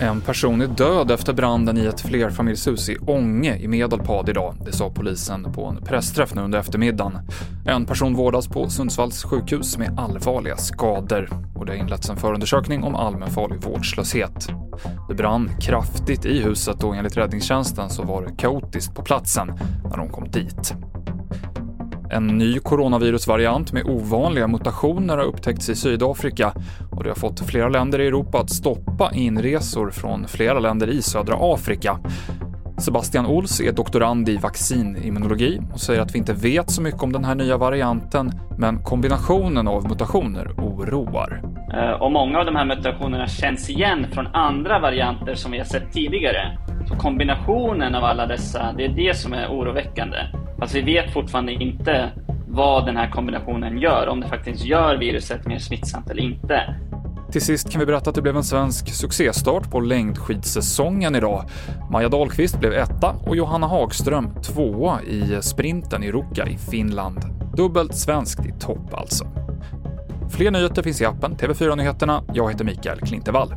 En person är död efter branden i ett flerfamiljshus i Ånge i Medelpad idag. Det sa polisen på en pressträff nu under eftermiddagen. En person vårdas på Sundsvalls sjukhus med allvarliga skador och det har inletts en förundersökning om allmänfarlig vårdslöshet. Det brann kraftigt i huset och enligt räddningstjänsten så var det kaotiskt på platsen när de kom dit. En ny coronavirusvariant med ovanliga mutationer har upptäckts i Sydafrika och det har fått flera länder i Europa att stoppa inresor från flera länder i södra Afrika. Sebastian Ols är doktorand i vaccinimmunologi och säger att vi inte vet så mycket om den här nya varianten, men kombinationen av mutationer oroar. Eh, och många av de här mutationerna känns igen från andra varianter som vi har sett tidigare. Kombinationen av alla dessa, det är det som är oroväckande. Fast vi vet fortfarande inte vad den här kombinationen gör, om det faktiskt gör viruset mer smittsamt eller inte. Till sist kan vi berätta att det blev en svensk succéstart på längdskidsäsongen idag. Maja Dahlqvist blev etta och Johanna Hagström tvåa i sprinten i Ruka i Finland. Dubbelt svenskt i topp alltså. Fler nyheter finns i appen TV4 Nyheterna. Jag heter Mikael Klintevall.